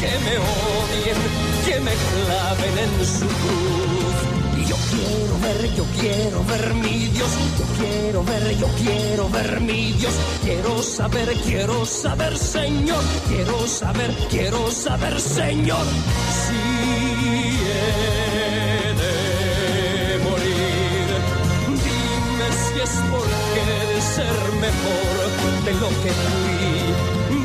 que me odien, que me claven en su cruz. Y yo quiero ver, yo quiero ver mi Dios, yo quiero ver, yo quiero ver mi Dios. Quiero saber, quiero saber, Señor, quiero saber, quiero saber, Señor. Si he de morir, dime si es porque de ser mejor de lo que fui.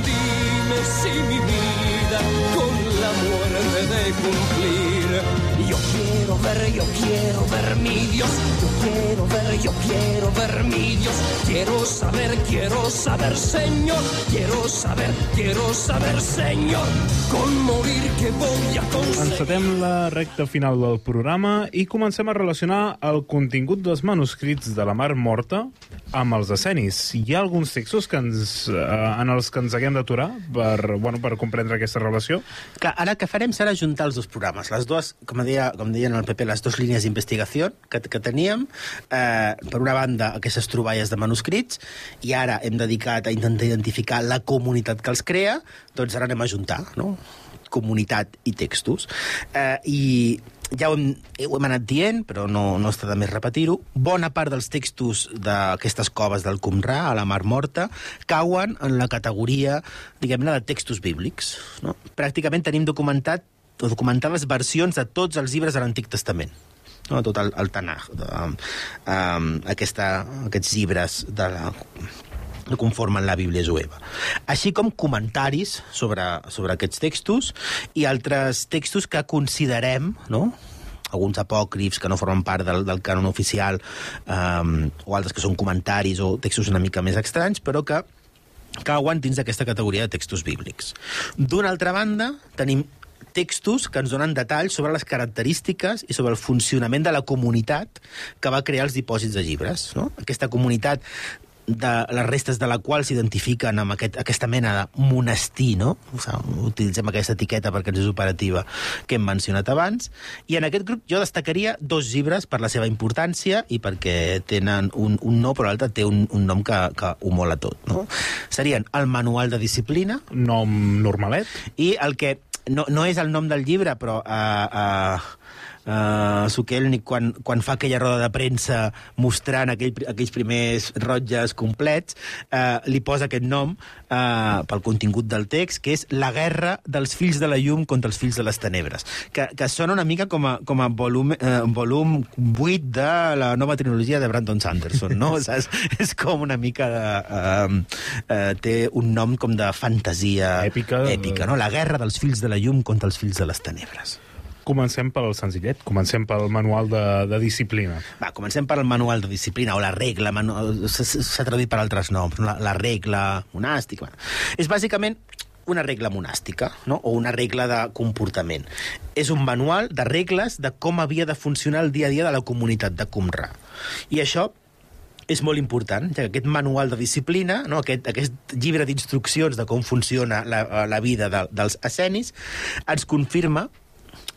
Dime si mi vida con la muerte de cumplir. Yo quiero ver, yo quiero ver mi Dios. Yo quiero ver, yo quiero ver mi Dios. Quiero saber, quiero saber, Señor. Quiero saber, quiero saber, Señor. Con morir que voy a conseguir. Encetem la recta final del programa i comencem a relacionar el contingut dels manuscrits de la Mar Morta amb els escenis. Hi ha alguns textos que ens, eh, en els que ens haguem d'aturar per, bueno, per comprendre aquesta relació? Clar, ara el que farem serà juntar els dos programes. Les dues, com deia, com deien al PP, les dues línies d'investigació que, que teníem. Eh, per una banda, aquestes troballes de manuscrits, i ara hem dedicat a intentar identificar la comunitat que els crea, doncs ara anem a juntar, no? comunitat i textos. Eh, I ja ho hem, ho hem anat dient, però no, no està de més repetir-ho, bona part dels textos d'aquestes coves del Qumrà, a la Mar Morta, cauen en la categoria, diguem-ne, de textos bíblics. No? Pràcticament tenim documentat o documentades versions de tots els llibres de l'Antic Testament no? tot el, el Tanakh, de, um, aquesta, aquests llibres de la, que conformen la Bíblia jueva. Així com comentaris sobre, sobre aquests textos i altres textos que considerem, no?, alguns apòcrifs que no formen part del, del cànon oficial um, o altres que són comentaris o textos una mica més estranys, però que cauen dins d'aquesta categoria de textos bíblics. D'una altra banda, tenim textos que ens donen detalls sobre les característiques i sobre el funcionament de la comunitat que va crear els dipòsits de llibres. No? Aquesta comunitat de les restes de la qual s'identifiquen amb aquest, aquesta mena de monestir, no? O sigui, utilitzem aquesta etiqueta perquè ens és operativa que hem mencionat abans. I en aquest grup jo destacaria dos llibres per la seva importància i perquè tenen un, un no, però l'altre té un, un nom que, que ho mola tot, no? Serien el Manual de Disciplina Nom normalet? i el que no, no és el nom del llibre, però uh, uh, uh, Sukelnik, quan, quan fa aquella roda de premsa mostrant aquell, aquells primers rotlles complets, uh, li posa aquest nom uh, pel contingut del text, que és La guerra dels fills de la llum contra els fills de les tenebres, que, que sona una mica com a, com a volum, uh, volum 8 de la nova trilogia de Brandon Sanderson, no? Saps? És com una mica de... Uh, uh, té un nom com de fantasia Èpica. èpica no? La guerra dels fills de la llum contra els fills de les tenebres. Comencem pel senzillet, comencem pel manual de, de disciplina. Va, comencem per el manual de disciplina, o la regla, manu... s'ha traduït per altres noms, no? la, la regla monàstica. Bueno. És bàsicament una regla monàstica, no? o una regla de comportament. És un manual de regles de com havia de funcionar el dia a dia de la comunitat de Qumrà. I això és molt important, ja que aquest manual de disciplina, no? aquest, aquest llibre d'instruccions de com funciona la, la vida de, dels escenis, ens confirma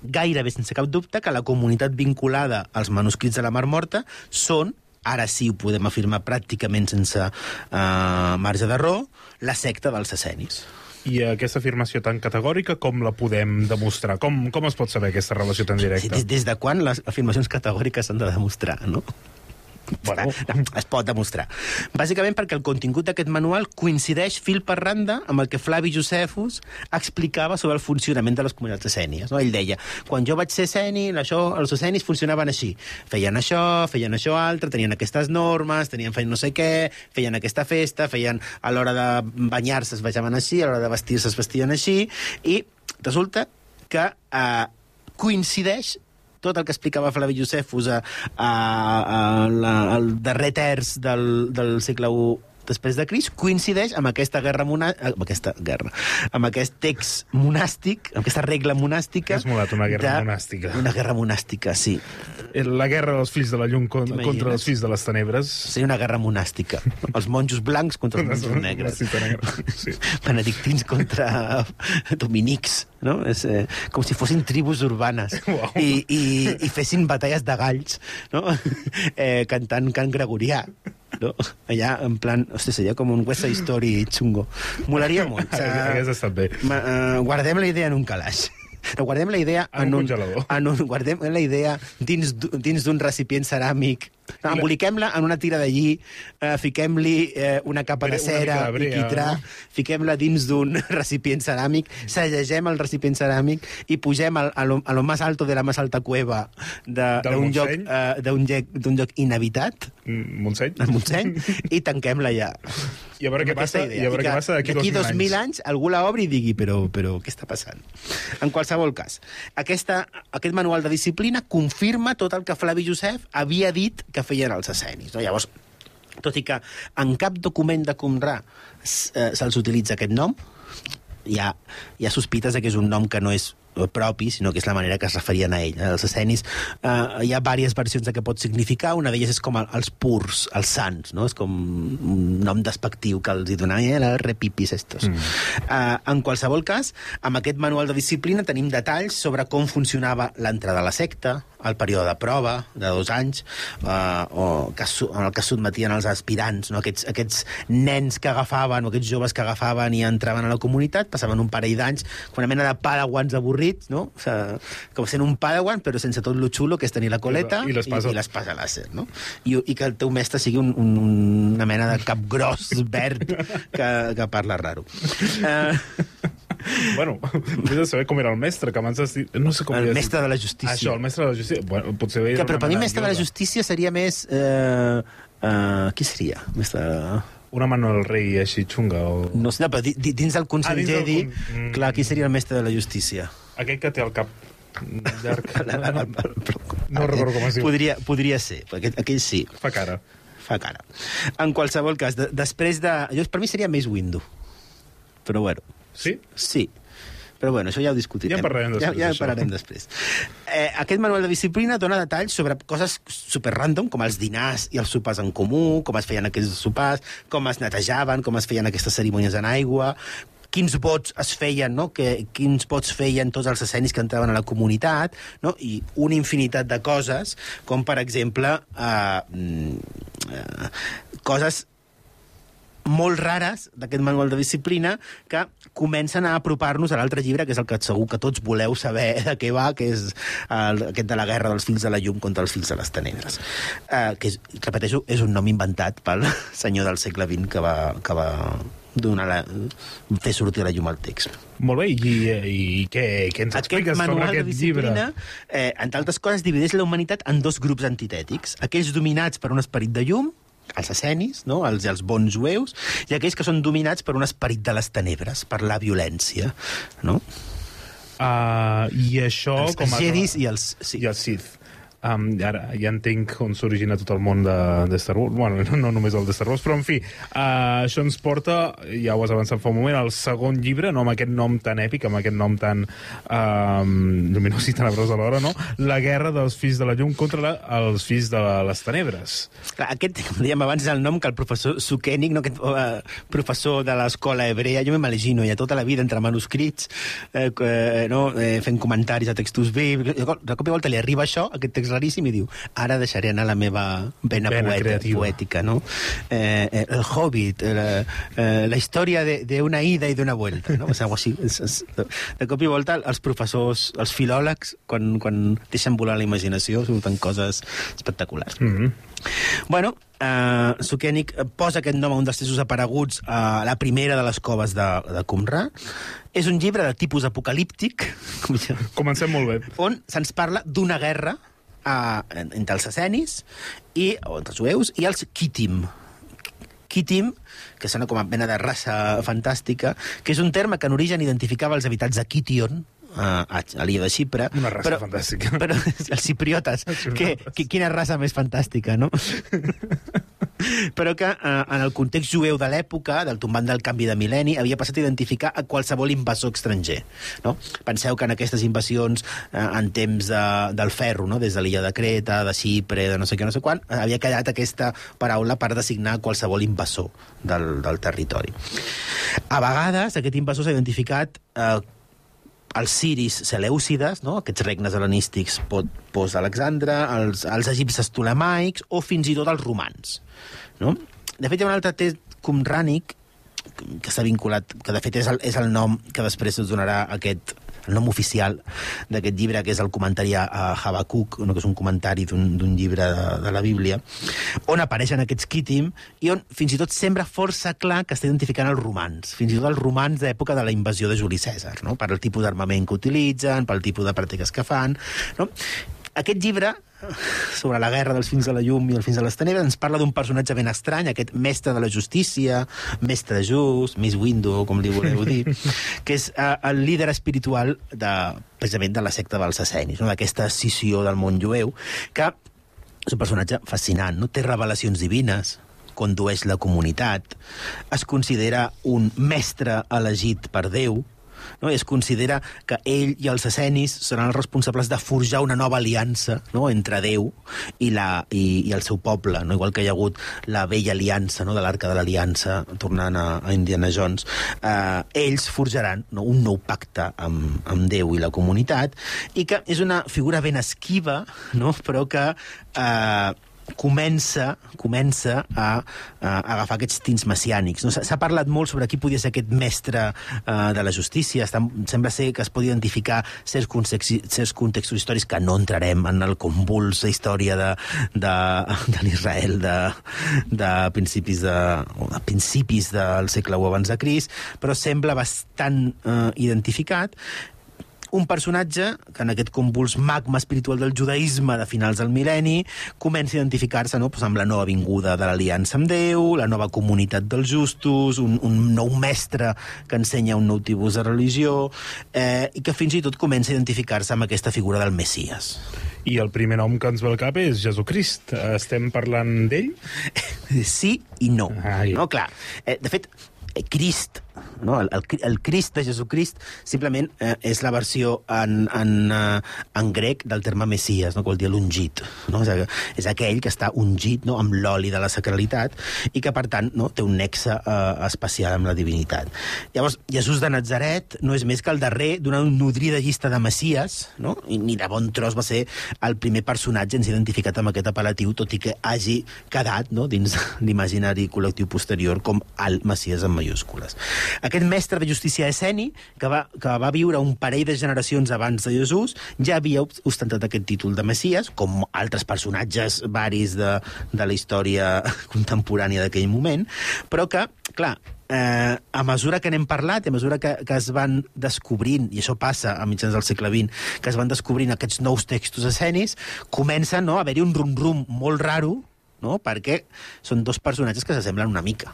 gairebé sense cap dubte que la comunitat vinculada als manuscrits de la Mar Morta són ara sí ho podem afirmar pràcticament sense eh, marge d'error, la secta dels escenis. I aquesta afirmació tan categòrica, com la podem demostrar? Com, com es pot saber aquesta relació tan directa? des, des de quan les afirmacions categòriques s'han de demostrar, no? Bueno. Es pot demostrar. Bàsicament perquè el contingut d'aquest manual coincideix fil per randa amb el que Flavi Josefus explicava sobre el funcionament de les comunitats escènies. No? Ell deia, quan jo vaig ser esceni, això, els escenis funcionaven així. Feien això, feien això altre, tenien aquestes normes, tenien feien no sé què, feien aquesta festa, feien a l'hora de banyar-se es baixaven així, a l'hora de vestir-se es vestien així, i resulta que eh, coincideix tot el que explicava Flavi Josefus a, a, a la, al darrer terç del, del segle I després de Cris, coincideix amb aquesta guerra mona... amb aquesta guerra, amb aquest text monàstic, amb aquesta regla monàstica... Has molat, una guerra monàstica. Una guerra monàstica, sí. La guerra dels fills de la llum con, contra els fills de les tenebres. Seria una guerra monàstica. Els monjos blancs contra els monjos negres. Sí. Sí. benedictins contra dominics, no? És, eh, com si fossin tribus urbanes Uau. I, i, i fessin batalles de galls, no? eh, cantant cant gregorià. No? Allà, en plan... Hòstia, seria com un West Side Story xungo. Molaria molt. Hagués estat bé. Ma, uh, guardem la idea en un calaix. No, guardem la idea En un congelador. En un, guardem la idea dins dins d'un recipient ceràmic. Emboliquem-la en una tira d'allí, eh, fiquem-li eh, una capa de cera de i quitrà, no? fiquem-la dins d'un recipient ceràmic, segegem el recipient ceràmic i pugem al, a, lo, a lo más alto de la más alta cueva Del d'un lloc, eh, lloc, lloc inhabitat, Mm, Montseny? Montseny, i tanquem-la allà. I a veure què passa, idea. i a veure què passa d'aquí d'aquí 2.000 anys. anys algú la obri i digui, però, però què està passant? En qualsevol cas, aquesta, aquest manual de disciplina confirma tot el que Flavi Josep havia dit que feien els escenis. No? Llavors, tot i que en cap document de Qumrà s- eh, se'ls utilitza aquest nom, hi ha, hi ha sospites de que és un nom que no és propi, sinó que és la manera que es referien a ell. Eh, Els escenis, eh, hi ha diverses versions de què pot significar, una d'elles és com el, els purs, els sants, no? és com un nom despectiu que els hi donaven, eh, els repipis estos. Mm. Eh, en qualsevol cas, amb aquest manual de disciplina tenim detalls sobre com funcionava l'entrada a la secta, el període de prova de dos anys, eh, o que, en el que sotmetien els aspirants, no? aquests, aquests nens que agafaven, o aquests joves que agafaven i entraven a la comunitat, passaven un parell d'anys com una mena de padawans avorrits, no? O sigui, com sent un padawan, però sense tot lo xulo que és tenir la coleta I i, l'espasa làser, no? I, I que el teu mestre sigui un, un, una mena de cap gros verd que, que parla raro. Uh, Bueno, vull de saber com era el mestre, que abans has dit... No sé com El mestre dit. de la justícia. Això, el mestre de la justícia. Bueno, potser que, però per mi mestre de la justícia seria més... Eh, uh, qui seria? Mestre de... Una mano al rei així xunga. O... No sé, però di- di- dins del Consell Ah, del Jedi, con- Mm. clar, qui seria el mestre de la justícia? Aquell que té el cap llarg. No recordo com es diu. Podria, podria ser, perquè aquell, aquell sí, Fa cara. fa cara. En qualsevol cas, de, després de... Jo, per mi seria més Windu. Però bueno, Sí? sí. Però bueno, això ja ho discutirem. Ja en parlarem després, Ja, ja en parlarem després. Eh, aquest manual de disciplina dona detalls sobre coses super random, com els dinars i els sopars en comú, com es feien aquells sopars, com es netejaven, com es feien aquestes cerimònies en aigua, quins vots es feien, no? que, quins vots feien tots els escenis que entraven a la comunitat, no? i una infinitat de coses, com per exemple eh, mm, eh, coses molt rares d'aquest manual de disciplina que comencen a apropar-nos a l'altre llibre, que és el que segur que tots voleu saber de què va, que és el, aquest de la guerra dels fills de la llum contra els fills de les tenebres. Uh, que, és, repeteixo, és un nom inventat pel senyor del segle XX que va, que va donar la, fer sortir la llum el text. Molt bé, i, i què, què ens expliques sobre aquest llibre? disciplina, eh, entre altres coses, divideix la humanitat en dos grups antitètics. Aquells dominats per un esperit de llum, els escenis, no? els, els bons jueus, i aquells que són dominats per un esperit de les tenebres, per la violència. No? Uh, I això... els, com els a- jedis i els... Sí. i el Sith. Um, ara ja entenc on s'origina tot el món de, de Star Wars. Bueno, no, no només el de Star Wars, però en fi, uh, això ens porta, ja ho has avançat fa un moment, al segon llibre, no amb aquest nom tan èpic, amb aquest nom tan um, lluminós i tenebrós alhora, no? La guerra dels fills de la llum contra la, els fills de les tenebres. Clar, aquest, com dèiem abans, el nom que el professor Sukenik, no, aquest uh, professor de l'escola hebrea, jo m'imagino, ja tota la vida entre manuscrits, eh, eh, no, eh, fent comentaris a textos bíblics, de cop i volta li arriba això, aquest text raríssim i diu, ara deixaré anar la meva vena, Vena poeta, creativa. poètica, no? Eh, eh, el Hobbit, eh, la, eh, la història de- d'una ida i d'una vuelta, no? O sigui, així, és, és, de, cop i volta els professors, els filòlegs, quan, quan deixen volar la imaginació, surten coses espectaculars. Mm -hmm. Bueno, eh, Sukenik posa aquest nom a un dels textos apareguts a la primera de les coves de, de Qumran. És un llibre de tipus apocalíptic, Comencem molt bé. on se'ns parla d'una guerra eh, entre els essenis i, o entre els jueus i els Kitim. Kitim, que sona com a mena de raça fantàstica, que és un terme que en origen identificava els habitants de Kition, a, a, l'illa de Xipre. Una raça fantàstica. Però els cipriotes, que, que, quina raça més fantàstica, no? però que eh, en el context jueu de l'època, del tombant del canvi de mil·lenni, havia passat a identificar a qualsevol invasor estranger. No? Penseu que en aquestes invasions, eh, en temps de, del ferro, no? des de l'illa de Creta, de Xipre, de no sé què, no sé quan, havia quedat aquesta paraula per designar qualsevol invasor del, del territori. A vegades, aquest invasor s'ha identificat eh, els siris selèucides, no? aquests regnes hel·lenístics pot- post-Alexandre, els, els egipcis tolemaics o fins i tot els romans. No? De fet, hi ha un altre text comrànic que s'ha vinculat, que de fet és el, és el nom que després us donarà aquest el nom oficial d'aquest llibre, que és el comentari a Habacuc, no, que és un comentari d'un llibre de, de la Bíblia, on apareixen aquests Kitim i on fins i tot sembra força clar que està identificant els romans, fins i tot els romans d'època de la invasió de Juli Cèsar, no? per el tipus d'armament que utilitzen, pel tipus de pràctiques que fan. No? Aquest llibre, sobre la guerra dels fins de la llum i els fins de les tenebres, ens parla d'un personatge ben estrany, aquest mestre de la justícia, mestre just, Miss Window, com li voleu dir, que és eh, el líder espiritual de, precisament de la secta dels ascenis, no? d'aquesta escissió del món jueu, que és un personatge fascinant, no? té revelacions divines, condueix la comunitat, es considera un mestre elegit per Déu, no? es considera que ell i els escenis seran els responsables de forjar una nova aliança no? entre Déu i, la, i, i el seu poble, no? igual que hi ha hagut la vella aliança no? de l'arca de l'aliança, tornant a, a Indiana Jones, eh, ells forjaran no? un nou pacte amb, amb Déu i la comunitat, i que és una figura ben esquiva, no? però que eh, comença, comença a, a agafar aquests tints messiànics. No? S'ha parlat molt sobre qui podia ser aquest mestre uh, de la justícia. Està, sembla ser que es pot identificar certs contextos, certs contextos històrics que no entrarem en el convulsa història de, de, de l'Israel de, de principis de, o de principis del segle I abans de Crist, però sembla bastant uh, identificat un personatge que en aquest convuls magma espiritual del judaïsme de finals del mil·lenni comença a identificar-se no, doncs amb la nova vinguda de l'aliança amb Déu, la nova comunitat dels justos, un, un nou mestre que ensenya un nou tipus de religió, eh, i que fins i tot comença a identificar-se amb aquesta figura del Messies. I el primer nom que ens ve al cap és Jesucrist. Estem parlant d'ell? Sí i no. Ai. No, clar. Eh, de fet, eh, Crist, no? el, el, el Crist de Jesucrist simplement eh, és la versió en, en, eh, en grec del terme Messias, no? que vol dir l'ungit. No? És, és aquell que està ungit no? amb l'oli de la sacralitat i que, per tant, no? té un nexe eh, especial amb la divinitat. Llavors, Jesús de Nazaret no és més que el darrer d'una nodrida llista de Messies, no? I ni de bon tros va ser el primer personatge ens identificat amb aquest apel·latiu, tot i que hagi quedat no? dins l'imaginari col·lectiu posterior com el Messies en majúscules. Aquest mestre de justícia esceni, que va, que va viure un parell de generacions abans de Jesús, ja havia ostentat aquest títol de Messies, com altres personatges varis de, de la història contemporània d'aquell moment, però que, clar, eh, a mesura que n'hem parlat, a mesura que, que es van descobrint, i això passa a mitjans del segle XX, que es van descobrint aquests nous textos escenis, comença no, a haver-hi un rum-rum molt raro, no? perquè són dos personatges que s'assemblen una mica.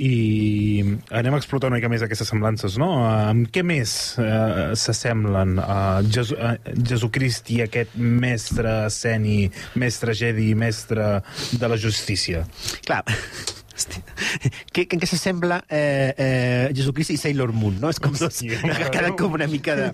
I anem a explotar una mica més aquestes semblances, no? Amb què més eh, s'assemblen uh, Jesu, uh, Jesucrist i aquest mestre esceni, mestre Jedi, mestre de la justícia? Clar, que, que en què s'assembla eh, eh, Jesucrist i Sailor Moon, no? És com dos, Hòstia, que queden com una mica de...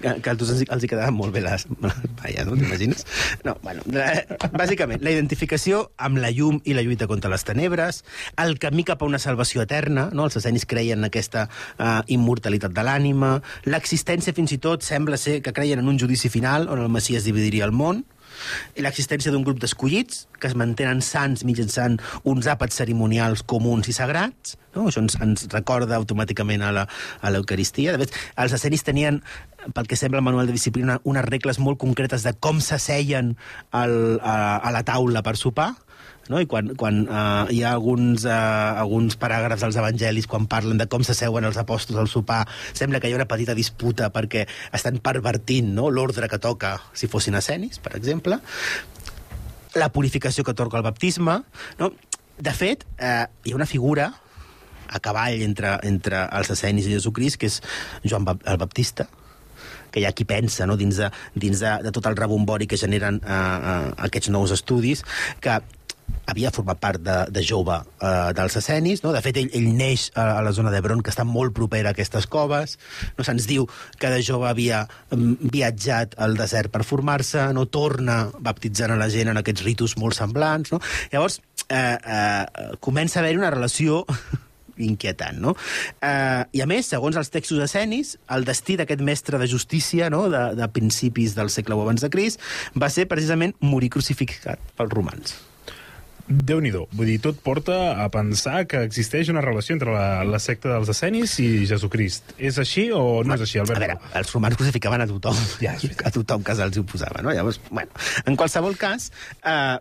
que, que els, els, hi quedaven molt bé les... Vaja, no t'imagines? No, bueno, la, bàsicament, la identificació amb la llum i la lluita contra les tenebres, el camí cap a una salvació eterna, no? els escenis creien en aquesta uh, immortalitat de l'ànima, l'existència fins i tot sembla ser que creien en un judici final on el Messies dividiria el món, l'existència d'un grup d'escollits que es mantenen sants mitjançant uns àpats cerimonials comuns i sagrats. No? Això ens, ens recorda automàticament a l'Eucaristia. De fet, els escenis tenien, pel que sembla el manual de disciplina, unes regles molt concretes de com s'asseien a, a la taula per sopar, no? i quan, quan uh, hi ha alguns, uh, alguns paràgrafs dels evangelis quan parlen de com s'asseuen els apòstols al sopar, sembla que hi ha una petita disputa perquè estan pervertint no? l'ordre que toca si fossin escenis, per exemple. La purificació que atorga el baptisme. No? De fet, eh, hi ha una figura a cavall entre, entre els escenis i Jesucrist, que és Joan el Baptista, que hi ha qui pensa, no, dins, de, dins de, de tot el rebombori que generen eh, eh, aquests nous estudis, que havia format part de, de jove eh, dels escenis, no? de fet ell, ell neix a, a la zona d'Hebron, que està molt propera a aquestes coves, no se'ns diu que de jove havia mm, viatjat al desert per formar-se, no torna baptitzant a la gent en aquests ritus molt semblants, no? llavors eh, eh, comença a haver una relació inquietant, no? Eh, I a més, segons els textos escenis, el destí d'aquest mestre de justícia no? de, de principis del segle abans de Crist va ser precisament morir crucificat pels romans. Déu nhi Vull dir, tot porta a pensar que existeix una relació entre la, la secta dels escenis i Jesucrist. És així o no és així, A Albert? veure, els romans crucificaven a tothom, Ja, a tothom que se'ls oposava, no? Llavors, bueno, en qualsevol cas, eh,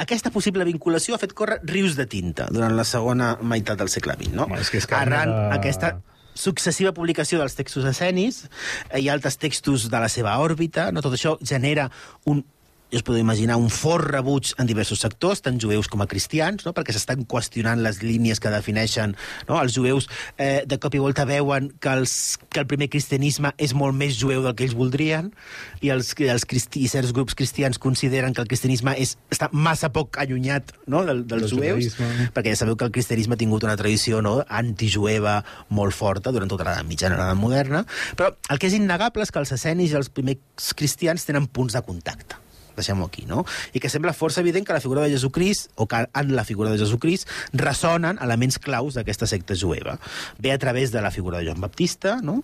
aquesta possible vinculació ha fet córrer rius de tinta durant la segona meitat del segle XX, no? Home, és que és carn Arran de- aquesta successiva publicació dels textos escenis eh, i altres textos de la seva òrbita, no? tot això genera un jo es podeu imaginar un fort rebuig en diversos sectors, tant jueus com a cristians, no? perquè s'estan qüestionant les línies que defineixen. No? Els jueus eh, de cop i volta veuen que, els, que el primer cristianisme és molt més jueu del que ells voldrien i, els, els cristi, i certs grups cristians consideren que el cristianisme és, està massa poc allunyat no? del, dels Del jueus, judaïsme. perquè ja sabeu que el cristianisme ha tingut una tradició no? antijueva molt forta durant tota l'edat mitjana i l'edat moderna, però el que és innegable és que els escenis i els primers cristians tenen punts de contacte deixem-ho aquí, no? I que sembla força evident que la figura de Jesucrist, o que en la figura de Jesucrist, ressonen elements claus d'aquesta secta jueva. Ve a través de la figura de Joan Baptista, no?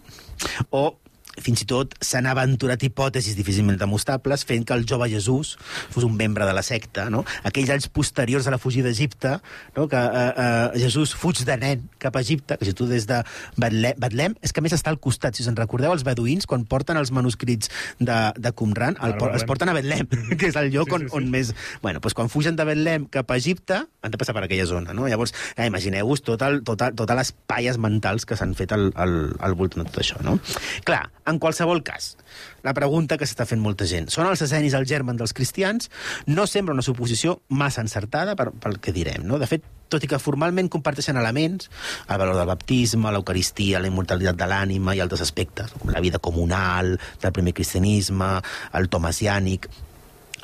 O fins i tot s'han aventurat hipòtesis difícilment demostrables fent que el jove Jesús fos un membre de la secta, no? Aquells anys posteriors a la fugida d'Egipte, no? que eh, eh, Jesús fuig de nen cap a Egipte, que si tu des de Betlem, Betlem és que a més està al costat, si us en recordeu, els beduïns, quan porten els manuscrits de, de Qumran, el, por- els porten a Betlem, que és el lloc Sí, on, sí, sí. on més... Bueno, doncs quan fugen de Betlem cap a Egipte, han de passar per aquella zona, no? Llavors, eh, imagineu-vos tot el, tot el, totes les palles mentals que s'han fet al, al, al voltant de tot això, no? Clar, en qualsevol cas, la pregunta que s'està fent molta gent, són els escenis el germen dels cristians? No sembla una suposició massa encertada per, pel que direm, no? De fet, tot i que formalment comparteixen elements, el valor del baptisme, l'eucaristia, la immortalitat de l'ànima i altres aspectes, com la vida comunal del primer cristianisme, el tomasiànic,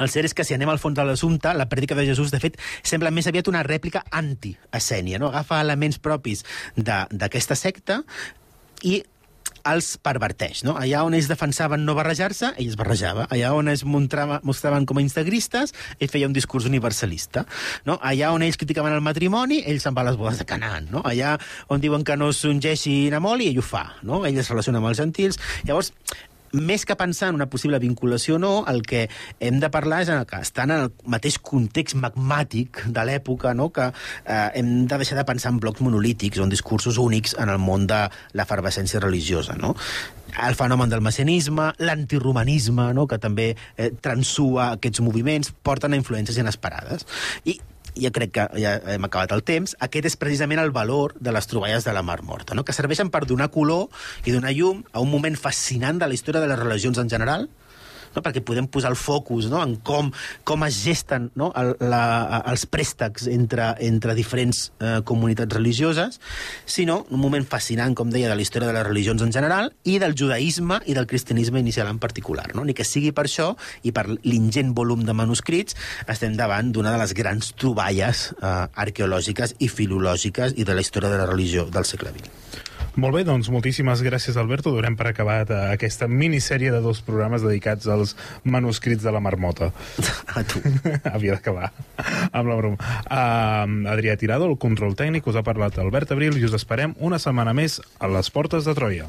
el cert és que si anem al fons de l'assumpte, la prèdica de Jesús, de fet, sembla més aviat una rèplica anti-escènia, no? Agafa elements propis d'aquesta secta i els perverteix. No? Allà on ells defensaven no barrejar-se, ell es barrejava. Allà on es mostrava, mostraven com a integristes, ell feia un discurs universalista. No? Allà on ells criticaven el matrimoni, ell se'n va a les bodes de Canaan. No? Allà on diuen que no s'ungeixin a Moli, ell ho fa. No? Ell es relaciona amb els gentils. Llavors, més que pensar en una possible vinculació o no, el que hem de parlar és que estan en el mateix context magmàtic de l'època, no? que eh, hem de deixar de pensar en blocs monolítics o en discursos únics en el món de l'efervescència religiosa. No? El fenomen del messianisme, l'antiromanisme, no? que també eh, transua aquests moviments, porten a influències inesperades. I jo crec que ja hem acabat el temps, aquest és precisament el valor de les troballes de la Mar Morta, no? que serveixen per donar color i donar llum a un moment fascinant de la història de les religions en general, no? perquè podem posar el focus no? en com, com es gesten no? el, la, els préstecs entre, entre diferents eh, comunitats religioses, sinó un moment fascinant, com deia, de la història de les religions en general i del judaïsme i del cristianisme inicial en particular. No? Ni que sigui per això i per l'ingent volum de manuscrits estem davant d'una de les grans troballes eh, arqueològiques i filològiques i de la història de la religió del segle XX. Molt bé, doncs moltíssimes gràcies, Alberto. Donem per acabat eh, aquesta minissèrie de dos programes dedicats als manuscrits de la marmota. A tu. Havia d'acabar amb la broma. Uh, Adrià Tirado, el control tècnic, us ha parlat Albert Abril i us esperem una setmana més a les portes de Troia.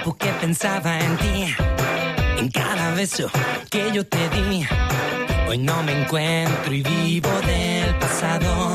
que pensaba en ti, en cada beso que yo te di. Hoy no me encuentro y vivo del pasado.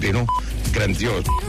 Pepino, però, però un pepino grandiós.